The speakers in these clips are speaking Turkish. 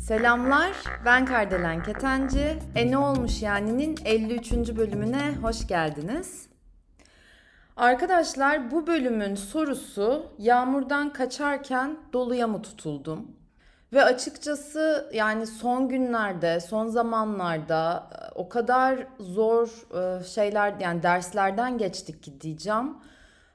Selamlar, ben Kardelen Ketenci. E ne olmuş yani'nin 53. bölümüne hoş geldiniz. Arkadaşlar bu bölümün sorusu yağmurdan kaçarken doluya mı tutuldum? Ve açıkçası yani son günlerde, son zamanlarda e, o kadar zor e, şeyler yani derslerden geçtik ki diyeceğim.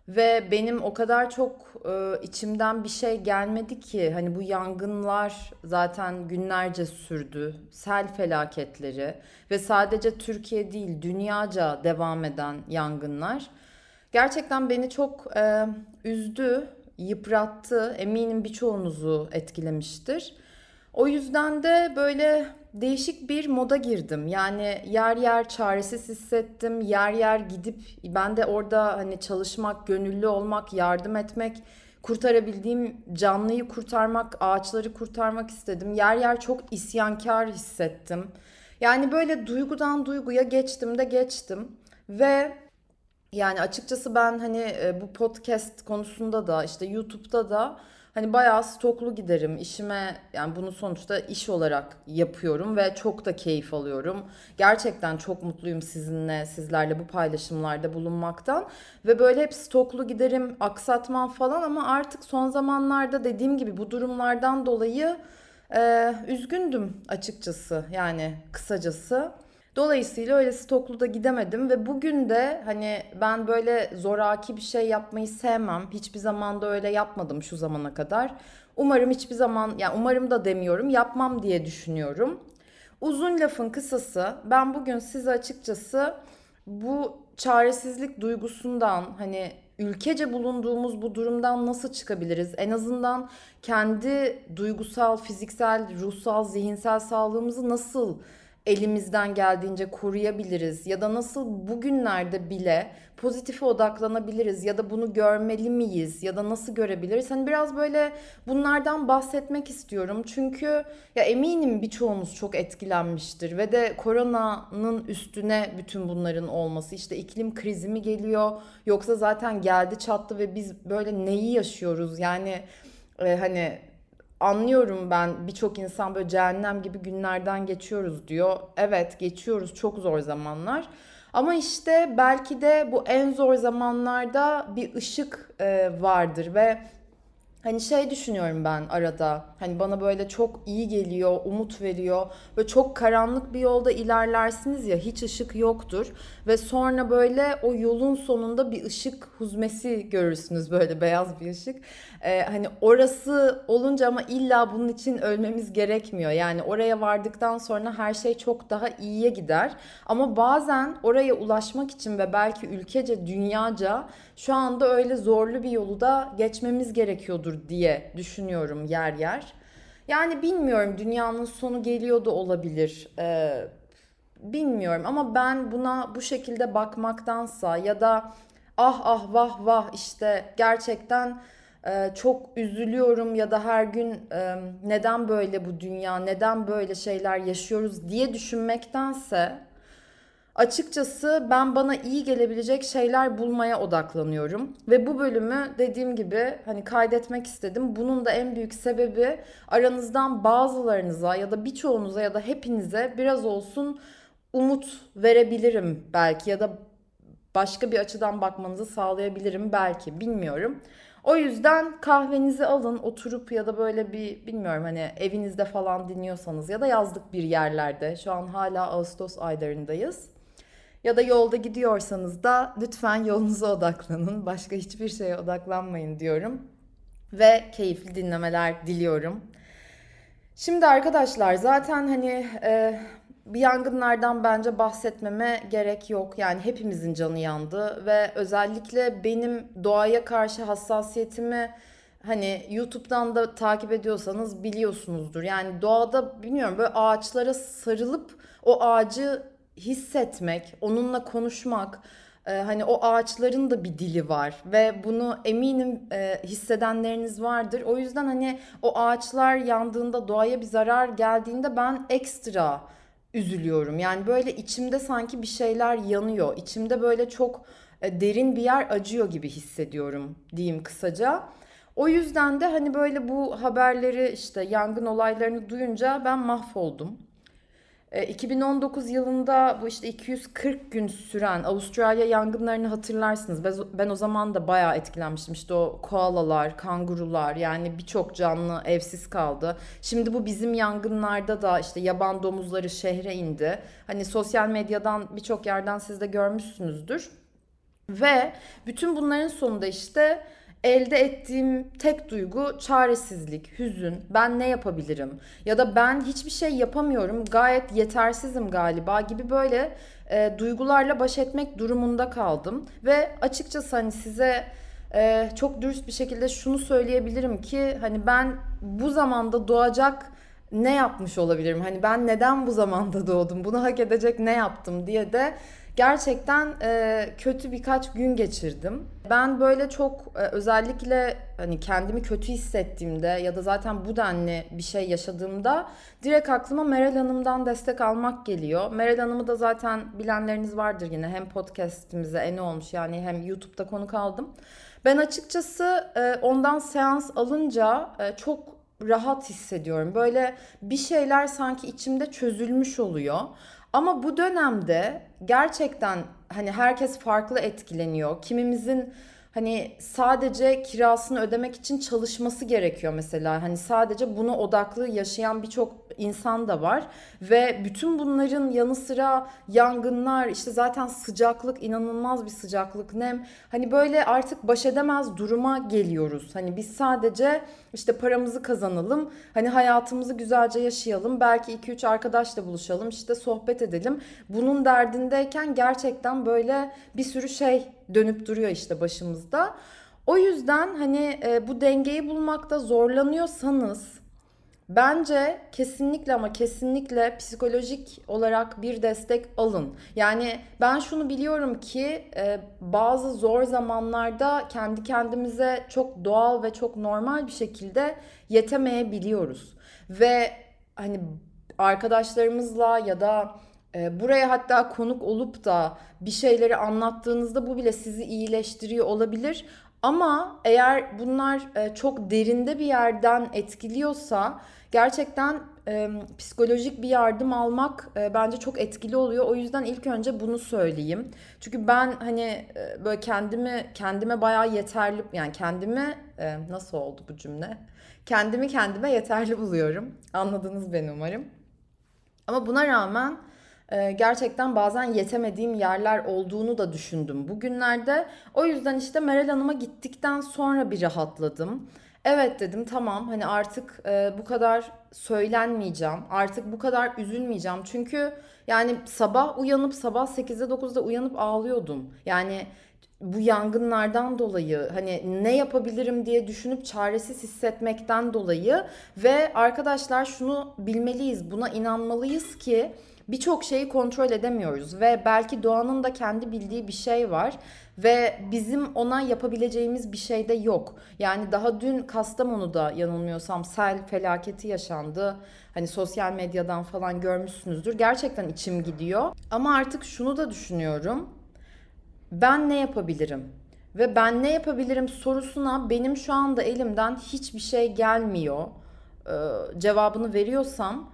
Ve benim o kadar çok e, içimden bir şey gelmedi ki hani bu yangınlar zaten günlerce sürdü. Sel felaketleri ve sadece Türkiye değil dünyaca devam eden yangınlar. Gerçekten beni çok e, üzdü, yıprattı. Eminim birçoğunuzu etkilemiştir. O yüzden de böyle değişik bir moda girdim. Yani yer yer çaresiz hissettim. Yer yer gidip ben de orada hani çalışmak, gönüllü olmak, yardım etmek, kurtarabildiğim canlıyı kurtarmak, ağaçları kurtarmak istedim. Yer yer çok isyankar hissettim. Yani böyle duygudan duyguya geçtim de geçtim ve yani açıkçası ben hani e, bu podcast konusunda da işte YouTube'da da hani bayağı stoklu giderim. İşime yani bunu sonuçta iş olarak yapıyorum ve çok da keyif alıyorum. Gerçekten çok mutluyum sizinle, sizlerle bu paylaşımlarda bulunmaktan. Ve böyle hep stoklu giderim, aksatmam falan ama artık son zamanlarda dediğim gibi bu durumlardan dolayı e, üzgündüm açıkçası. Yani kısacası. Dolayısıyla öyle stoklu da gidemedim ve bugün de hani ben böyle zoraki bir şey yapmayı sevmem. Hiçbir zaman da öyle yapmadım şu zamana kadar. Umarım hiçbir zaman yani umarım da demiyorum yapmam diye düşünüyorum. Uzun lafın kısası ben bugün size açıkçası bu çaresizlik duygusundan hani ülkece bulunduğumuz bu durumdan nasıl çıkabiliriz? En azından kendi duygusal, fiziksel, ruhsal, zihinsel sağlığımızı nasıl elimizden geldiğince koruyabiliriz ya da nasıl bugünlerde bile pozitife odaklanabiliriz ya da bunu görmeli miyiz ya da nasıl görebiliriz? Hani biraz böyle bunlardan bahsetmek istiyorum. Çünkü ya eminim birçoğunuz çok etkilenmiştir ve de koronanın üstüne bütün bunların olması işte iklim krizi mi geliyor yoksa zaten geldi çattı ve biz böyle neyi yaşıyoruz? Yani e, hani anlıyorum ben birçok insan böyle cehennem gibi günlerden geçiyoruz diyor. Evet geçiyoruz çok zor zamanlar. Ama işte belki de bu en zor zamanlarda bir ışık e, vardır ve Hani şey düşünüyorum ben arada. Hani bana böyle çok iyi geliyor, umut veriyor. Ve çok karanlık bir yolda ilerlersiniz ya hiç ışık yoktur. Ve sonra böyle o yolun sonunda bir ışık huzmesi görürsünüz böyle beyaz bir ışık. Ee, hani orası olunca ama illa bunun için ölmemiz gerekmiyor. Yani oraya vardıktan sonra her şey çok daha iyiye gider. Ama bazen oraya ulaşmak için ve belki ülkece, dünyaca şu anda öyle zorlu bir yolu da geçmemiz gerekiyordur diye düşünüyorum yer yer. Yani bilmiyorum dünyanın sonu geliyor da olabilir. Ee, bilmiyorum ama ben buna bu şekilde bakmaktansa ya da ah ah vah vah işte gerçekten e, çok üzülüyorum ya da her gün e, neden böyle bu dünya, neden böyle şeyler yaşıyoruz diye düşünmektense Açıkçası ben bana iyi gelebilecek şeyler bulmaya odaklanıyorum ve bu bölümü dediğim gibi hani kaydetmek istedim. Bunun da en büyük sebebi aranızdan bazılarınıza ya da birçoğunuza ya da hepinize biraz olsun umut verebilirim belki ya da başka bir açıdan bakmanızı sağlayabilirim belki bilmiyorum. O yüzden kahvenizi alın oturup ya da böyle bir bilmiyorum hani evinizde falan dinliyorsanız ya da yazlık bir yerlerde şu an hala Ağustos aylarındayız. Ya da yolda gidiyorsanız da lütfen yolunuza odaklanın. Başka hiçbir şeye odaklanmayın diyorum. Ve keyifli dinlemeler diliyorum. Şimdi arkadaşlar zaten hani e, bir yangınlardan bence bahsetmeme gerek yok. Yani hepimizin canı yandı ve özellikle benim doğaya karşı hassasiyetimi hani YouTube'dan da takip ediyorsanız biliyorsunuzdur. Yani doğada bilmiyorum böyle ağaçlara sarılıp o ağacı hissetmek, onunla konuşmak, e, hani o ağaçların da bir dili var ve bunu eminim e, hissedenleriniz vardır. O yüzden hani o ağaçlar yandığında doğaya bir zarar geldiğinde ben ekstra üzülüyorum. Yani böyle içimde sanki bir şeyler yanıyor. İçimde böyle çok e, derin bir yer acıyor gibi hissediyorum diyeyim kısaca. O yüzden de hani böyle bu haberleri işte yangın olaylarını duyunca ben mahvoldum. 2019 e, yılında bu işte 240 gün süren Avustralya yangınlarını hatırlarsınız. Ben o zaman da bayağı etkilenmiştim. İşte o koalalar, kangurular yani birçok canlı evsiz kaldı. Şimdi bu bizim yangınlarda da işte yaban domuzları şehre indi. Hani sosyal medyadan birçok yerden siz de görmüşsünüzdür. Ve bütün bunların sonunda işte elde ettiğim tek duygu çaresizlik, hüzün. Ben ne yapabilirim? Ya da ben hiçbir şey yapamıyorum. Gayet yetersizim galiba gibi böyle e, duygularla baş etmek durumunda kaldım. Ve açıkçası hani size e, çok dürüst bir şekilde şunu söyleyebilirim ki hani ben bu zamanda doğacak ne yapmış olabilirim? Hani ben neden bu zamanda doğdum? Bunu hak edecek ne yaptım diye de gerçekten e, kötü birkaç gün geçirdim. Ben böyle çok e, özellikle hani kendimi kötü hissettiğimde ya da zaten bu denli bir şey yaşadığımda direkt aklıma Meral Hanım'dan destek almak geliyor. Meral Hanım'ı da zaten bilenleriniz vardır yine hem podcast'imize en olmuş yani hem YouTube'da konuk aldım. Ben açıkçası e, ondan seans alınca e, çok rahat hissediyorum. Böyle bir şeyler sanki içimde çözülmüş oluyor. Ama bu dönemde gerçekten hani herkes farklı etkileniyor. Kimimizin hani sadece kirasını ödemek için çalışması gerekiyor mesela. Hani sadece buna odaklı yaşayan birçok insan da var ve bütün bunların yanı sıra yangınlar işte zaten sıcaklık inanılmaz bir sıcaklık nem hani böyle artık baş edemez duruma geliyoruz. Hani biz sadece işte paramızı kazanalım hani hayatımızı güzelce yaşayalım belki 2-3 arkadaşla buluşalım işte sohbet edelim. Bunun derdindeyken gerçekten böyle bir sürü şey dönüp duruyor işte başımızda. O yüzden hani e, bu dengeyi bulmakta zorlanıyorsanız Bence kesinlikle ama kesinlikle psikolojik olarak bir destek alın. Yani ben şunu biliyorum ki e, bazı zor zamanlarda kendi kendimize çok doğal ve çok normal bir şekilde yetemeyebiliyoruz. Ve hani arkadaşlarımızla ya da e, buraya hatta konuk olup da bir şeyleri anlattığınızda bu bile sizi iyileştiriyor olabilir. Ama eğer bunlar e, çok derinde bir yerden etkiliyorsa gerçekten e, psikolojik bir yardım almak e, bence çok etkili oluyor. O yüzden ilk önce bunu söyleyeyim. Çünkü ben hani böyle kendimi kendime bayağı yeterli yani kendimi nasıl oldu bu cümle? Kendimi kendime yeterli buluyorum. Anladınız beni umarım. Ama buna rağmen gerçekten bazen yetemediğim yerler olduğunu da düşündüm bugünlerde. O yüzden işte Meral Hanım'a gittikten sonra bir rahatladım. Evet dedim tamam hani artık e, bu kadar söylenmeyeceğim. Artık bu kadar üzülmeyeceğim. Çünkü yani sabah uyanıp sabah 8'de 9'da uyanıp ağlıyordum. Yani bu yangınlardan dolayı hani ne yapabilirim diye düşünüp çaresiz hissetmekten dolayı ve arkadaşlar şunu bilmeliyiz, buna inanmalıyız ki birçok şeyi kontrol edemiyoruz ve belki doğanın da kendi bildiği bir şey var ve bizim ona yapabileceğimiz bir şey de yok. Yani daha dün Kastamonu'da yanılmıyorsam sel felaketi yaşandı. Hani sosyal medyadan falan görmüşsünüzdür. Gerçekten içim gidiyor. Ama artık şunu da düşünüyorum. Ben ne yapabilirim? Ve ben ne yapabilirim sorusuna benim şu anda elimden hiçbir şey gelmiyor. Ee, cevabını veriyorsam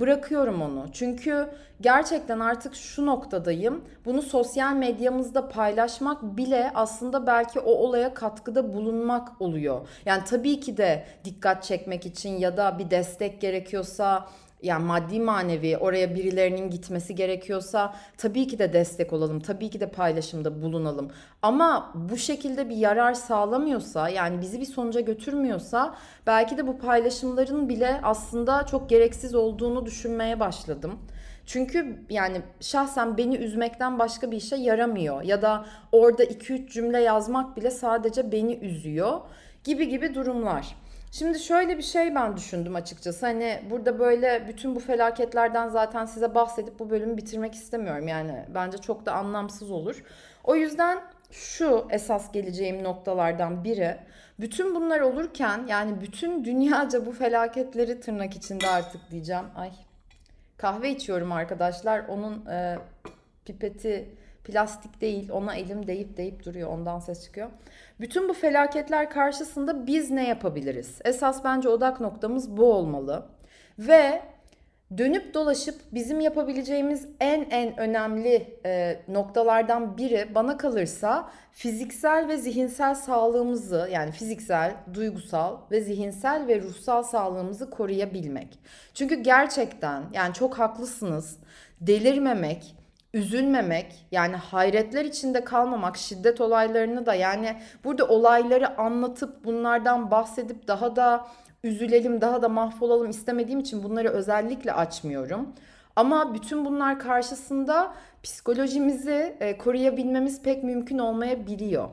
bırakıyorum onu. Çünkü gerçekten artık şu noktadayım. Bunu sosyal medyamızda paylaşmak bile aslında belki o olaya katkıda bulunmak oluyor. Yani tabii ki de dikkat çekmek için ya da bir destek gerekiyorsa yani maddi manevi oraya birilerinin gitmesi gerekiyorsa tabii ki de destek olalım. Tabii ki de paylaşımda bulunalım. Ama bu şekilde bir yarar sağlamıyorsa yani bizi bir sonuca götürmüyorsa belki de bu paylaşımların bile aslında çok gereksiz olduğunu düşünmeye başladım. Çünkü yani şahsen beni üzmekten başka bir işe yaramıyor ya da orada 2-3 cümle yazmak bile sadece beni üzüyor gibi gibi durumlar. Şimdi şöyle bir şey ben düşündüm açıkçası. Hani burada böyle bütün bu felaketlerden zaten size bahsedip bu bölümü bitirmek istemiyorum. Yani bence çok da anlamsız olur. O yüzden şu esas geleceğim noktalardan biri. Bütün bunlar olurken yani bütün dünyaca bu felaketleri tırnak içinde artık diyeceğim. Ay kahve içiyorum arkadaşlar. Onun e, pipeti plastik değil. Ona elim deyip deyip duruyor. Ondan ses çıkıyor. Bütün bu felaketler karşısında biz ne yapabiliriz? Esas bence odak noktamız bu olmalı. Ve dönüp dolaşıp bizim yapabileceğimiz en en önemli e, noktalardan biri bana kalırsa fiziksel ve zihinsel sağlığımızı yani fiziksel, duygusal ve zihinsel ve ruhsal sağlığımızı koruyabilmek. Çünkü gerçekten yani çok haklısınız. Delirmemek, üzülmemek yani hayretler içinde kalmamak şiddet olaylarını da yani burada olayları anlatıp bunlardan bahsedip daha da üzülelim daha da mahvolalım istemediğim için bunları özellikle açmıyorum. Ama bütün bunlar karşısında psikolojimizi e, koruyabilmemiz pek mümkün olmayabiliyor.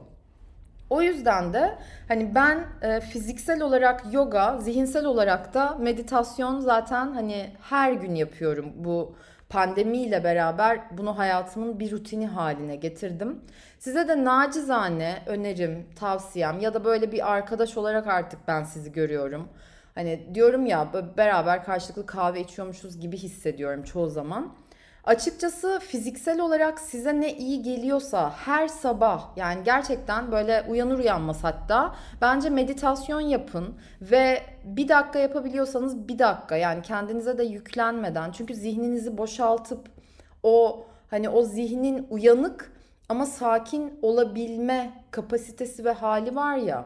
O yüzden de hani ben e, fiziksel olarak yoga, zihinsel olarak da meditasyon zaten hani her gün yapıyorum bu pandemiyle beraber bunu hayatımın bir rutini haline getirdim. Size de nacizane önerim, tavsiyem ya da böyle bir arkadaş olarak artık ben sizi görüyorum. Hani diyorum ya beraber karşılıklı kahve içiyormuşuz gibi hissediyorum çoğu zaman. Açıkçası fiziksel olarak size ne iyi geliyorsa her sabah yani gerçekten böyle uyanır uyanmaz hatta bence meditasyon yapın ve bir dakika yapabiliyorsanız bir dakika. Yani kendinize de yüklenmeden çünkü zihninizi boşaltıp o hani o zihnin uyanık ama sakin olabilme kapasitesi ve hali var ya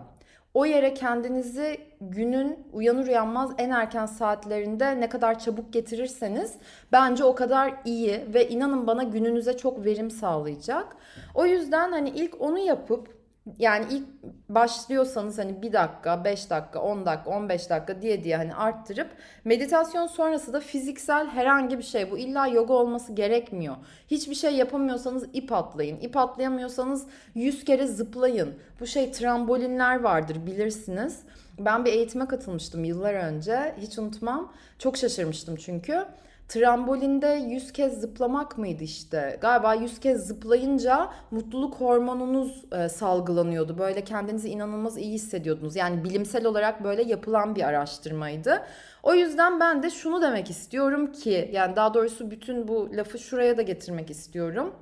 o yere kendinizi günün uyanır uyanmaz en erken saatlerinde ne kadar çabuk getirirseniz bence o kadar iyi ve inanın bana gününüze çok verim sağlayacak. O yüzden hani ilk onu yapıp yani ilk başlıyorsanız hani bir dakika, 5 dakika, 10 dakika, 15 dakika diye diye hani arttırıp meditasyon sonrası da fiziksel herhangi bir şey bu illa yoga olması gerekmiyor. Hiçbir şey yapamıyorsanız ip atlayın. İp atlayamıyorsanız 100 kere zıplayın. Bu şey trambolinler vardır bilirsiniz. Ben bir eğitime katılmıştım yıllar önce. Hiç unutmam. Çok şaşırmıştım çünkü. Trambolinde 100 kez zıplamak mıydı işte? Galiba 100 kez zıplayınca mutluluk hormonunuz e, salgılanıyordu. Böyle kendinizi inanılmaz iyi hissediyordunuz. Yani bilimsel olarak böyle yapılan bir araştırmaydı. O yüzden ben de şunu demek istiyorum ki yani daha doğrusu bütün bu lafı şuraya da getirmek istiyorum.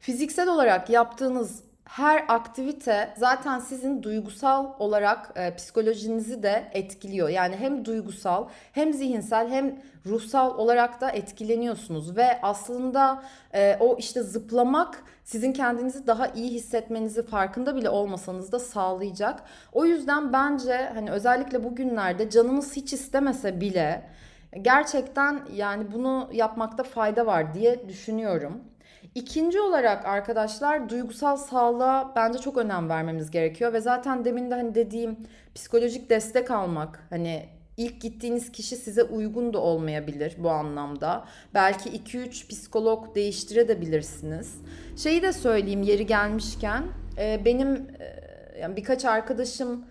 Fiziksel olarak yaptığınız her aktivite zaten sizin duygusal olarak e, psikolojinizi de etkiliyor. Yani hem duygusal hem zihinsel hem ruhsal olarak da etkileniyorsunuz ve aslında e, o işte zıplamak sizin kendinizi daha iyi hissetmenizi farkında bile olmasanız da sağlayacak. O yüzden bence hani özellikle bugünlerde canımız hiç istemese bile gerçekten yani bunu yapmakta fayda var diye düşünüyorum. İkinci olarak arkadaşlar duygusal sağlığa bence çok önem vermemiz gerekiyor ve zaten demin de hani dediğim psikolojik destek almak hani ilk gittiğiniz kişi size uygun da olmayabilir bu anlamda. Belki 2-3 psikolog değiştirebilirsiniz. Şeyi de söyleyeyim yeri gelmişken benim yani birkaç arkadaşım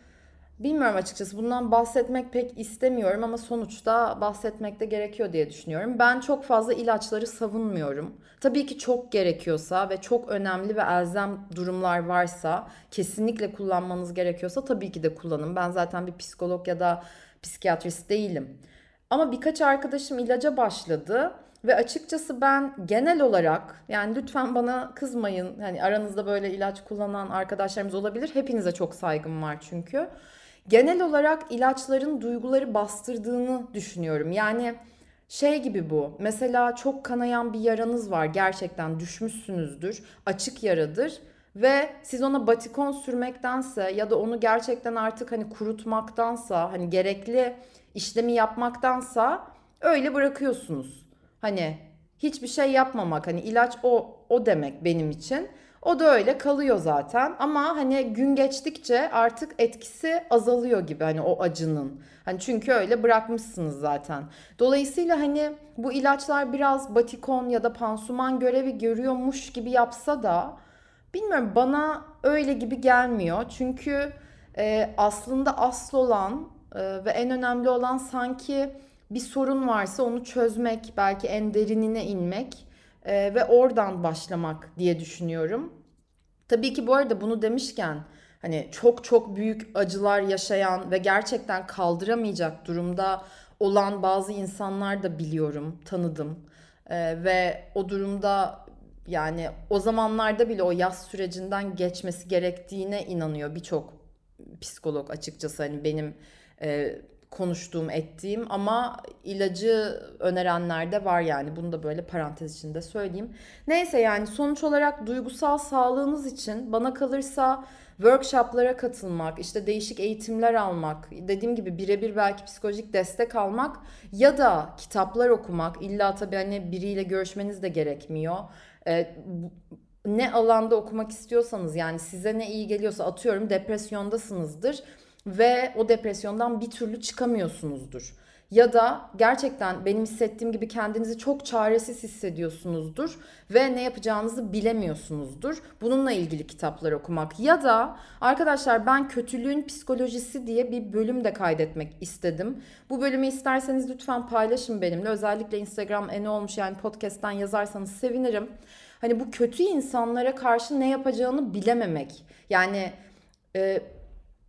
Bilmiyorum açıkçası bundan bahsetmek pek istemiyorum ama sonuçta bahsetmek de gerekiyor diye düşünüyorum. Ben çok fazla ilaçları savunmuyorum. Tabii ki çok gerekiyorsa ve çok önemli ve elzem durumlar varsa kesinlikle kullanmanız gerekiyorsa tabii ki de kullanın. Ben zaten bir psikolog ya da psikiyatrist değilim. Ama birkaç arkadaşım ilaca başladı ve açıkçası ben genel olarak yani lütfen bana kızmayın. Hani aranızda böyle ilaç kullanan arkadaşlarımız olabilir. Hepinize çok saygım var çünkü genel olarak ilaçların duyguları bastırdığını düşünüyorum. Yani şey gibi bu. Mesela çok kanayan bir yaranız var. Gerçekten düşmüşsünüzdür. Açık yaradır ve siz ona batikon sürmektense ya da onu gerçekten artık hani kurutmaktansa, hani gerekli işlemi yapmaktansa öyle bırakıyorsunuz. Hani hiçbir şey yapmamak hani ilaç o o demek benim için. O da öyle kalıyor zaten ama hani gün geçtikçe artık etkisi azalıyor gibi hani o acının. Hani çünkü öyle bırakmışsınız zaten. Dolayısıyla hani bu ilaçlar biraz batikon ya da pansuman görevi görüyormuş gibi yapsa da bilmiyorum bana öyle gibi gelmiyor. Çünkü e, aslında asıl olan e, ve en önemli olan sanki bir sorun varsa onu çözmek, belki en derinine inmek e, ve oradan başlamak diye düşünüyorum. Tabii ki bu arada bunu demişken hani çok çok büyük acılar yaşayan ve gerçekten kaldıramayacak durumda olan bazı insanlar da biliyorum, tanıdım. Ee, ve o durumda yani o zamanlarda bile o yaz sürecinden geçmesi gerektiğine inanıyor birçok psikolog açıkçası hani benim e, konuştuğum ettiğim ama ilacı önerenler de var yani bunu da böyle parantez içinde söyleyeyim. Neyse yani sonuç olarak duygusal sağlığınız için bana kalırsa workshoplara katılmak, işte değişik eğitimler almak, dediğim gibi birebir belki psikolojik destek almak ya da kitaplar okumak. illa tabii hani biriyle görüşmeniz de gerekmiyor. Ee, ne alanda okumak istiyorsanız yani size ne iyi geliyorsa atıyorum depresyondasınızdır ve o depresyondan bir türlü çıkamıyorsunuzdur. Ya da gerçekten benim hissettiğim gibi kendinizi çok çaresiz hissediyorsunuzdur ve ne yapacağınızı bilemiyorsunuzdur. Bununla ilgili kitaplar okumak ya da arkadaşlar ben kötülüğün psikolojisi diye bir bölüm de kaydetmek istedim. Bu bölümü isterseniz lütfen paylaşın benimle. Özellikle Instagram en olmuş yani podcast'ten yazarsanız sevinirim. Hani bu kötü insanlara karşı ne yapacağını bilememek. Yani e,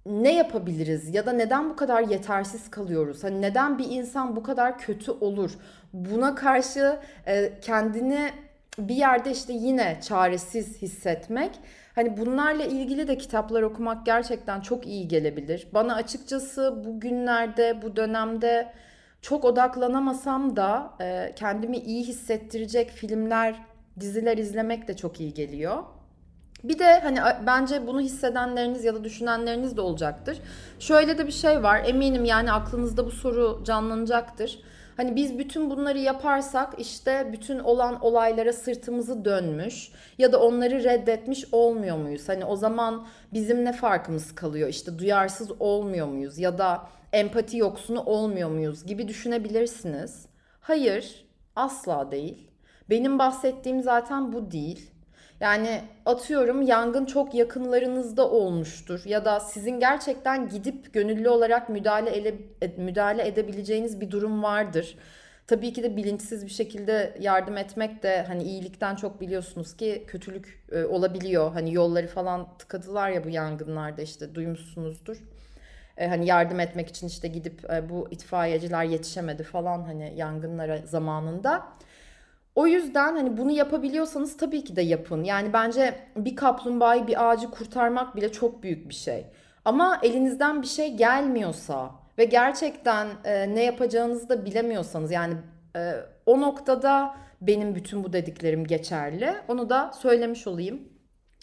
ne yapabiliriz ya da neden bu kadar yetersiz kalıyoruz? Hani neden bir insan bu kadar kötü olur? Buna karşı e, kendini bir yerde işte yine çaresiz hissetmek. Hani bunlarla ilgili de kitaplar okumak gerçekten çok iyi gelebilir. Bana açıkçası bugünlerde, bu dönemde çok odaklanamasam da e, kendimi iyi hissettirecek filmler, diziler izlemek de çok iyi geliyor. Bir de hani bence bunu hissedenleriniz ya da düşünenleriniz de olacaktır. Şöyle de bir şey var. Eminim yani aklınızda bu soru canlanacaktır. Hani biz bütün bunları yaparsak işte bütün olan olaylara sırtımızı dönmüş ya da onları reddetmiş olmuyor muyuz? Hani o zaman bizim ne farkımız kalıyor? İşte duyarsız olmuyor muyuz ya da empati yoksunu olmuyor muyuz gibi düşünebilirsiniz. Hayır, asla değil. Benim bahsettiğim zaten bu değil. Yani atıyorum yangın çok yakınlarınızda olmuştur ya da sizin gerçekten gidip gönüllü olarak müdahale ele, müdahale edebileceğiniz bir durum vardır. Tabii ki de bilinçsiz bir şekilde yardım etmek de hani iyilikten çok biliyorsunuz ki kötülük e, olabiliyor. Hani yolları falan tıkadılar ya bu yangınlarda işte duymuşsunuzdur. E, hani yardım etmek için işte gidip e, bu itfaiyeciler yetişemedi falan hani yangınlara zamanında. O yüzden hani bunu yapabiliyorsanız tabii ki de yapın. Yani bence bir kaplumbağayı bir ağacı kurtarmak bile çok büyük bir şey. Ama elinizden bir şey gelmiyorsa ve gerçekten e, ne yapacağınızı da bilemiyorsanız yani e, o noktada benim bütün bu dediklerim geçerli. Onu da söylemiş olayım.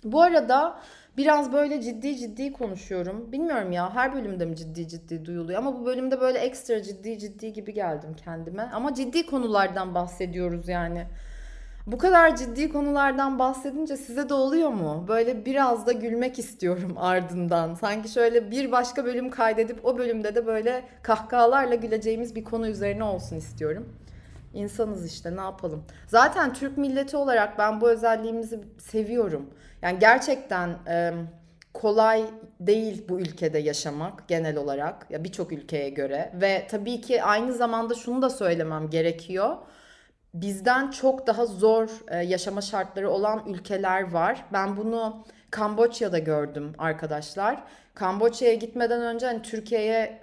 Bu arada biraz böyle ciddi ciddi konuşuyorum. Bilmiyorum ya her bölümde mi ciddi ciddi duyuluyor ama bu bölümde böyle ekstra ciddi ciddi gibi geldim kendime. Ama ciddi konulardan bahsediyoruz yani. Bu kadar ciddi konulardan bahsedince size de oluyor mu? Böyle biraz da gülmek istiyorum ardından. Sanki şöyle bir başka bölüm kaydedip o bölümde de böyle kahkahalarla güleceğimiz bir konu üzerine olsun istiyorum. İnsanız işte ne yapalım. Zaten Türk milleti olarak ben bu özelliğimizi seviyorum. Yani gerçekten e, kolay değil bu ülkede yaşamak genel olarak ya birçok ülkeye göre ve tabii ki aynı zamanda şunu da söylemem gerekiyor. Bizden çok daha zor e, yaşama şartları olan ülkeler var. Ben bunu Kamboçya'da gördüm arkadaşlar. Kamboçya'ya gitmeden önce hani Türkiye'ye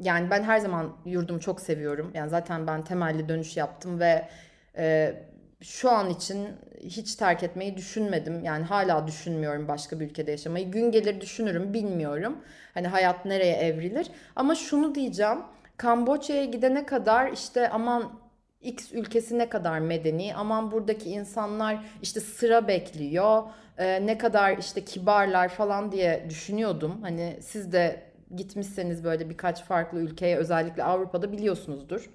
yani ben her zaman yurdumu çok seviyorum. Yani zaten ben temelli dönüş yaptım ve e, şu an için hiç terk etmeyi düşünmedim. Yani hala düşünmüyorum başka bir ülkede yaşamayı. Gün gelir düşünürüm bilmiyorum. Hani hayat nereye evrilir. Ama şunu diyeceğim. Kamboçya'ya gidene kadar işte aman X ülkesi ne kadar medeni, aman buradaki insanlar işte sıra bekliyor, e, ne kadar işte kibarlar falan diye düşünüyordum. Hani siz de gitmişseniz böyle birkaç farklı ülkeye özellikle Avrupa'da biliyorsunuzdur.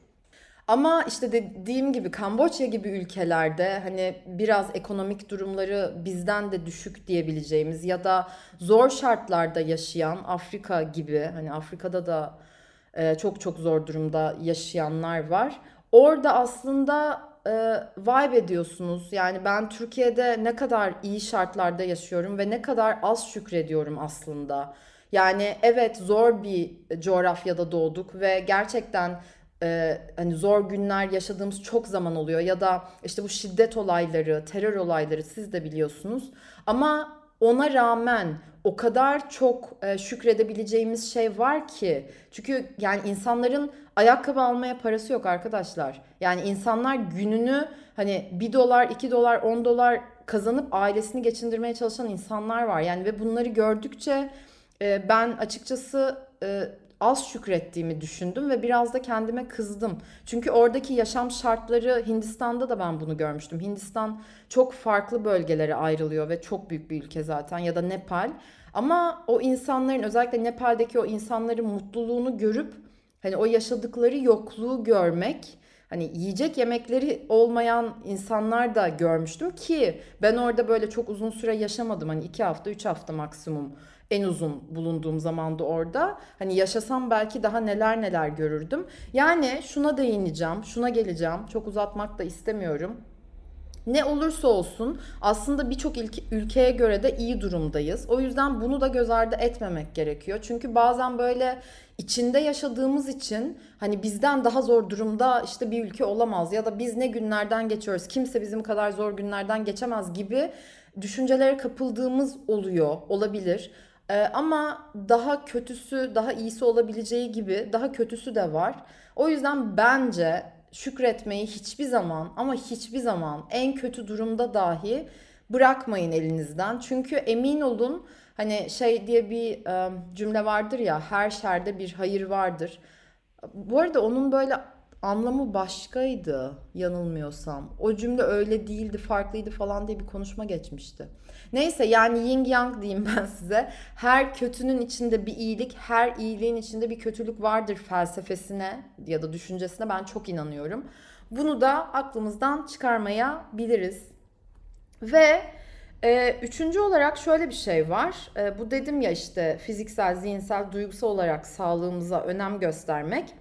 Ama işte dediğim gibi Kamboçya gibi ülkelerde hani biraz ekonomik durumları bizden de düşük diyebileceğimiz ya da zor şartlarda yaşayan Afrika gibi hani Afrika'da da e, çok çok zor durumda yaşayanlar var. Orada aslında e, vibe ediyorsunuz. Yani ben Türkiye'de ne kadar iyi şartlarda yaşıyorum ve ne kadar az şükrediyorum aslında. Yani evet zor bir coğrafyada doğduk ve gerçekten e, hani zor günler yaşadığımız çok zaman oluyor ya da işte bu şiddet olayları, terör olayları siz de biliyorsunuz. Ama ona rağmen o kadar çok e, şükredebileceğimiz şey var ki. Çünkü yani insanların ayakkabı almaya parası yok arkadaşlar. Yani insanlar gününü hani 1 dolar, 2 dolar, 10 dolar kazanıp ailesini geçindirmeye çalışan insanlar var. Yani ve bunları gördükçe e, ben açıkçası e, az şükrettiğimi düşündüm ve biraz da kendime kızdım. Çünkü oradaki yaşam şartları Hindistan'da da ben bunu görmüştüm. Hindistan çok farklı bölgelere ayrılıyor ve çok büyük bir ülke zaten ya da Nepal. Ama o insanların özellikle Nepal'deki o insanların mutluluğunu görüp hani o yaşadıkları yokluğu görmek hani yiyecek yemekleri olmayan insanlar da görmüştüm ki ben orada böyle çok uzun süre yaşamadım. Hani iki hafta, üç hafta maksimum en uzun bulunduğum zamanda orada. Hani yaşasam belki daha neler neler görürdüm. Yani şuna değineceğim, şuna geleceğim. Çok uzatmak da istemiyorum. Ne olursa olsun aslında birçok ülkeye göre de iyi durumdayız. O yüzden bunu da göz ardı etmemek gerekiyor. Çünkü bazen böyle içinde yaşadığımız için hani bizden daha zor durumda işte bir ülke olamaz ya da biz ne günlerden geçiyoruz kimse bizim kadar zor günlerden geçemez gibi düşüncelere kapıldığımız oluyor olabilir. Ee, ama daha kötüsü, daha iyisi olabileceği gibi daha kötüsü de var. O yüzden bence şükretmeyi hiçbir zaman ama hiçbir zaman en kötü durumda dahi bırakmayın elinizden. Çünkü emin olun hani şey diye bir e, cümle vardır ya her şerde bir hayır vardır. Bu arada onun böyle anlamı başkaydı yanılmıyorsam. O cümle öyle değildi, farklıydı falan diye bir konuşma geçmişti. Neyse yani yin yang diyeyim ben size. Her kötünün içinde bir iyilik, her iyiliğin içinde bir kötülük vardır felsefesine ya da düşüncesine ben çok inanıyorum. Bunu da aklımızdan çıkarmaya biliriz. Ve e, üçüncü olarak şöyle bir şey var. E, bu dedim ya işte fiziksel, zihinsel, duygusal olarak sağlığımıza önem göstermek.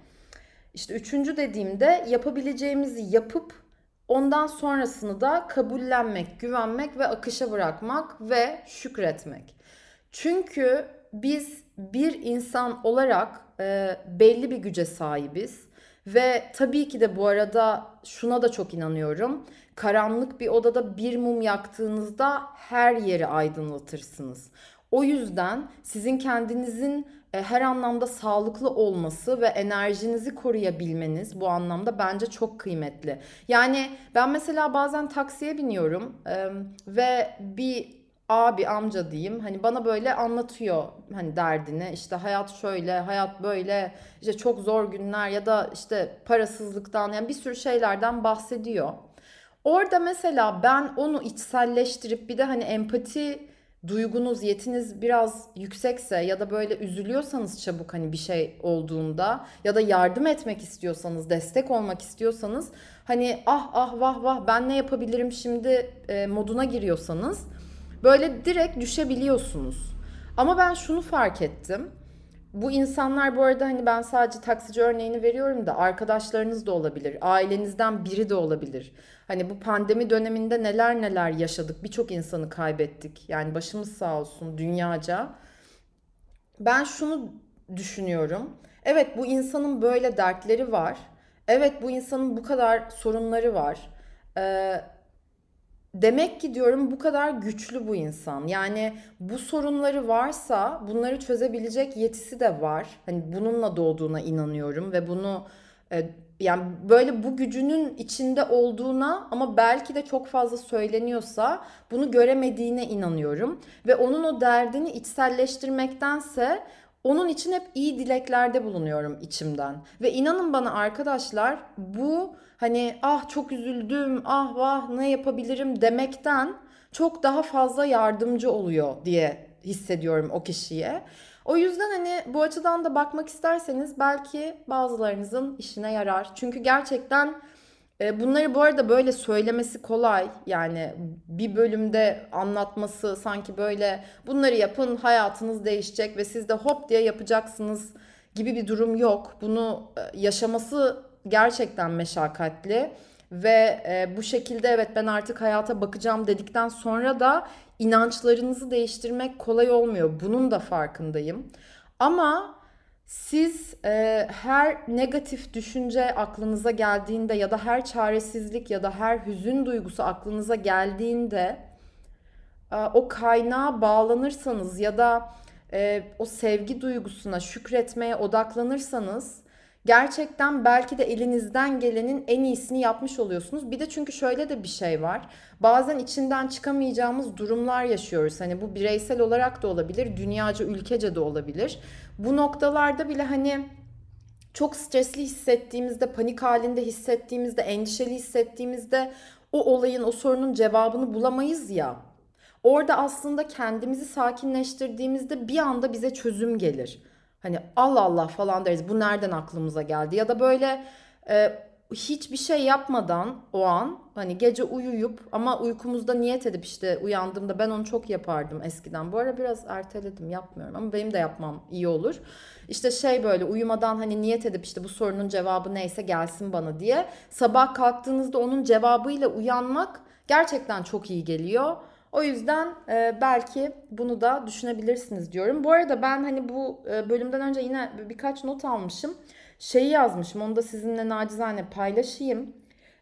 İşte üçüncü dediğimde yapabileceğimizi yapıp ondan sonrasını da kabullenmek, güvenmek ve akışa bırakmak ve şükretmek. Çünkü biz bir insan olarak e, belli bir güce sahibiz ve tabii ki de bu arada şuna da çok inanıyorum. Karanlık bir odada bir mum yaktığınızda her yeri aydınlatırsınız. O yüzden sizin kendinizin e, her anlamda sağlıklı olması ve enerjinizi koruyabilmeniz bu anlamda bence çok kıymetli. Yani ben mesela bazen taksiye biniyorum ve bir abi amca diyeyim hani bana böyle anlatıyor hani derdini işte hayat şöyle hayat böyle işte çok zor günler ya da işte parasızlıktan yani bir sürü şeylerden bahsediyor. Orada mesela ben onu içselleştirip bir de hani empati duygunuz, yetiniz biraz yüksekse ya da böyle üzülüyorsanız çabuk hani bir şey olduğunda ya da yardım etmek istiyorsanız, destek olmak istiyorsanız hani ah ah vah vah ben ne yapabilirim şimdi e, moduna giriyorsanız böyle direkt düşebiliyorsunuz. Ama ben şunu fark ettim. Bu insanlar bu arada hani ben sadece taksici örneğini veriyorum da arkadaşlarınız da olabilir, ailenizden biri de olabilir. Hani bu pandemi döneminde neler neler yaşadık. Birçok insanı kaybettik. Yani başımız sağ olsun dünyaca. Ben şunu düşünüyorum. Evet bu insanın böyle dertleri var. Evet bu insanın bu kadar sorunları var. Ee, demek ki diyorum bu kadar güçlü bu insan. Yani bu sorunları varsa bunları çözebilecek yetisi de var. Hani bununla doğduğuna inanıyorum ve bunu e, yani böyle bu gücünün içinde olduğuna ama belki de çok fazla söyleniyorsa bunu göremediğine inanıyorum. Ve onun o derdini içselleştirmektense onun için hep iyi dileklerde bulunuyorum içimden. Ve inanın bana arkadaşlar bu hani ah çok üzüldüm ah vah ne yapabilirim demekten çok daha fazla yardımcı oluyor diye hissediyorum o kişiye. O yüzden hani bu açıdan da bakmak isterseniz belki bazılarınızın işine yarar. Çünkü gerçekten e, bunları bu arada böyle söylemesi kolay. Yani bir bölümde anlatması sanki böyle bunları yapın hayatınız değişecek ve siz de hop diye yapacaksınız gibi bir durum yok. Bunu e, yaşaması gerçekten meşakkatli ve e, bu şekilde evet ben artık hayata bakacağım dedikten sonra da inançlarınızı değiştirmek kolay olmuyor. Bunun da farkındayım. Ama siz e, her negatif düşünce aklınıza geldiğinde ya da her çaresizlik ya da her hüzün duygusu aklınıza geldiğinde o kaynağa bağlanırsanız ya da e, o sevgi duygusuna şükretmeye odaklanırsanız gerçekten belki de elinizden gelenin en iyisini yapmış oluyorsunuz. Bir de çünkü şöyle de bir şey var. Bazen içinden çıkamayacağımız durumlar yaşıyoruz. Hani bu bireysel olarak da olabilir, dünyaca, ülkece de olabilir. Bu noktalarda bile hani çok stresli hissettiğimizde, panik halinde hissettiğimizde, endişeli hissettiğimizde o olayın, o sorunun cevabını bulamayız ya. Orada aslında kendimizi sakinleştirdiğimizde bir anda bize çözüm gelir. Hani Allah Allah falan deriz. Bu nereden aklımıza geldi? Ya da böyle e, hiçbir şey yapmadan o an hani gece uyuyup ama uykumuzda niyet edip işte uyandığımda ben onu çok yapardım eskiden. Bu ara biraz erteledim yapmıyorum ama benim de yapmam iyi olur. İşte şey böyle uyumadan hani niyet edip işte bu sorunun cevabı neyse gelsin bana diye. Sabah kalktığınızda onun cevabıyla uyanmak gerçekten çok iyi geliyor. O yüzden e, belki bunu da düşünebilirsiniz diyorum. Bu arada ben hani bu e, bölümden önce yine birkaç not almışım. Şeyi yazmışım onu da sizinle nacizane paylaşayım.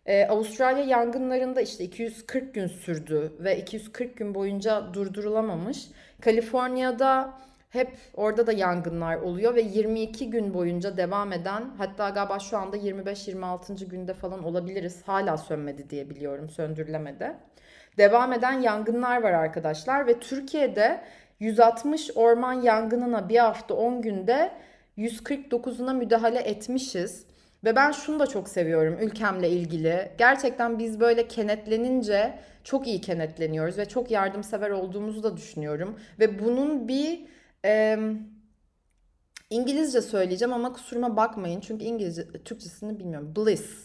E, Avustralya yangınlarında işte 240 gün sürdü ve 240 gün boyunca durdurulamamış. Kaliforniya'da hep orada da yangınlar oluyor ve 22 gün boyunca devam eden hatta galiba şu anda 25-26. günde falan olabiliriz. Hala sönmedi diye biliyorum söndürülemedi devam eden yangınlar var arkadaşlar ve Türkiye'de 160 orman yangınına bir hafta 10 günde 149'una müdahale etmişiz. Ve ben şunu da çok seviyorum ülkemle ilgili. Gerçekten biz böyle kenetlenince çok iyi kenetleniyoruz ve çok yardımsever olduğumuzu da düşünüyorum. Ve bunun bir e, İngilizce söyleyeceğim ama kusuruma bakmayın çünkü İngilizce Türkçesini bilmiyorum. Bliss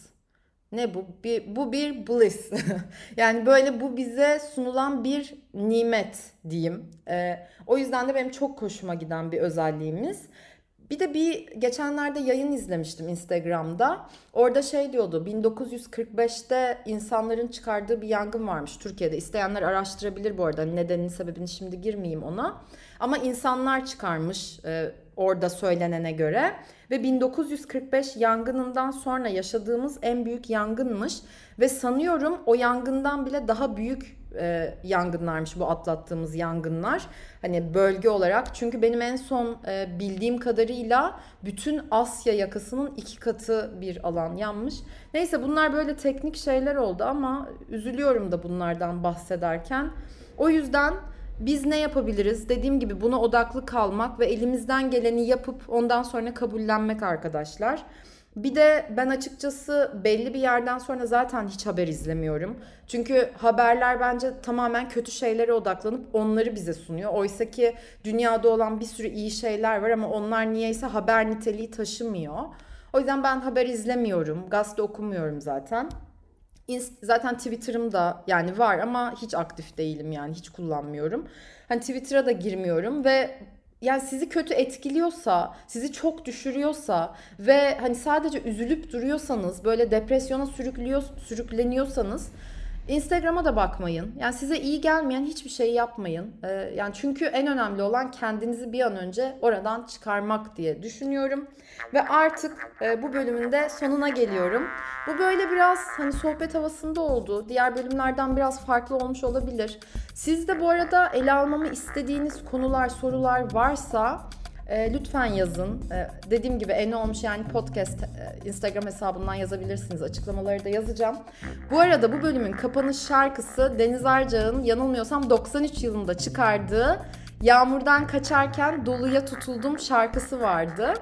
ne bu? Bir, bu bir bliss. yani böyle bu bize sunulan bir nimet diyeyim. Ee, o yüzden de benim çok hoşuma giden bir özelliğimiz. Bir de bir geçenlerde yayın izlemiştim Instagram'da. Orada şey diyordu 1945'te insanların çıkardığı bir yangın varmış Türkiye'de. İsteyenler araştırabilir bu arada. Nedenini sebebini şimdi girmeyeyim ona. Ama insanlar çıkarmış e, orada söylenene göre ve 1945 yangınından sonra yaşadığımız en büyük yangınmış ve sanıyorum o yangından bile daha büyük e, yangınlarmış bu atlattığımız yangınlar. Hani bölge olarak çünkü benim en son e, bildiğim kadarıyla bütün Asya yakasının iki katı bir alan yanmış. Neyse bunlar böyle teknik şeyler oldu ama üzülüyorum da bunlardan bahsederken. O yüzden biz ne yapabiliriz? Dediğim gibi buna odaklı kalmak ve elimizden geleni yapıp ondan sonra kabullenmek arkadaşlar. Bir de ben açıkçası belli bir yerden sonra zaten hiç haber izlemiyorum. Çünkü haberler bence tamamen kötü şeylere odaklanıp onları bize sunuyor. Oysa ki dünyada olan bir sürü iyi şeyler var ama onlar niyeyse haber niteliği taşımıyor. O yüzden ben haber izlemiyorum. Gazete okumuyorum zaten. Zaten Twitter'ım da yani var ama hiç aktif değilim yani hiç kullanmıyorum. Hani Twitter'a da girmiyorum ve yani sizi kötü etkiliyorsa, sizi çok düşürüyorsa ve hani sadece üzülüp duruyorsanız, böyle depresyona sürükleniyorsanız Instagram'a da bakmayın. Yani size iyi gelmeyen hiçbir şey yapmayın. Ee, yani çünkü en önemli olan kendinizi bir an önce oradan çıkarmak diye düşünüyorum. Ve artık e, bu bölümün de sonuna geliyorum. Bu böyle biraz hani sohbet havasında oldu. Diğer bölümlerden biraz farklı olmuş olabilir. Siz de bu arada ele almamı istediğiniz konular, sorular varsa e, lütfen yazın. E, dediğim gibi en olmuş yani podcast e, Instagram hesabından yazabilirsiniz. Açıklamaları da yazacağım. Bu arada bu bölümün kapanış şarkısı Deniz Arcağ'ın yanılmıyorsam 93 yılında çıkardığı Yağmurdan Kaçarken Doluya Tutuldum şarkısı vardı.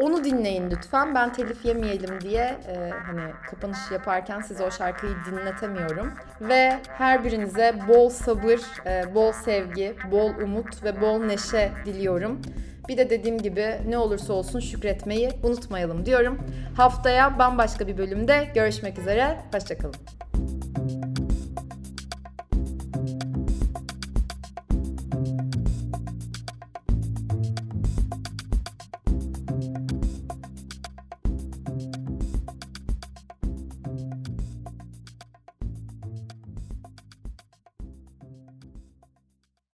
Onu dinleyin lütfen. Ben telif yemeyelim diye e, hani kapanış yaparken size o şarkıyı dinletemiyorum. Ve her birinize bol sabır, e, bol sevgi, bol umut ve bol neşe diliyorum. Bir de dediğim gibi ne olursa olsun şükretmeyi unutmayalım diyorum. Haftaya bambaşka bir bölümde görüşmek üzere. Hoşçakalın.